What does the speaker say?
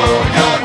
no, no.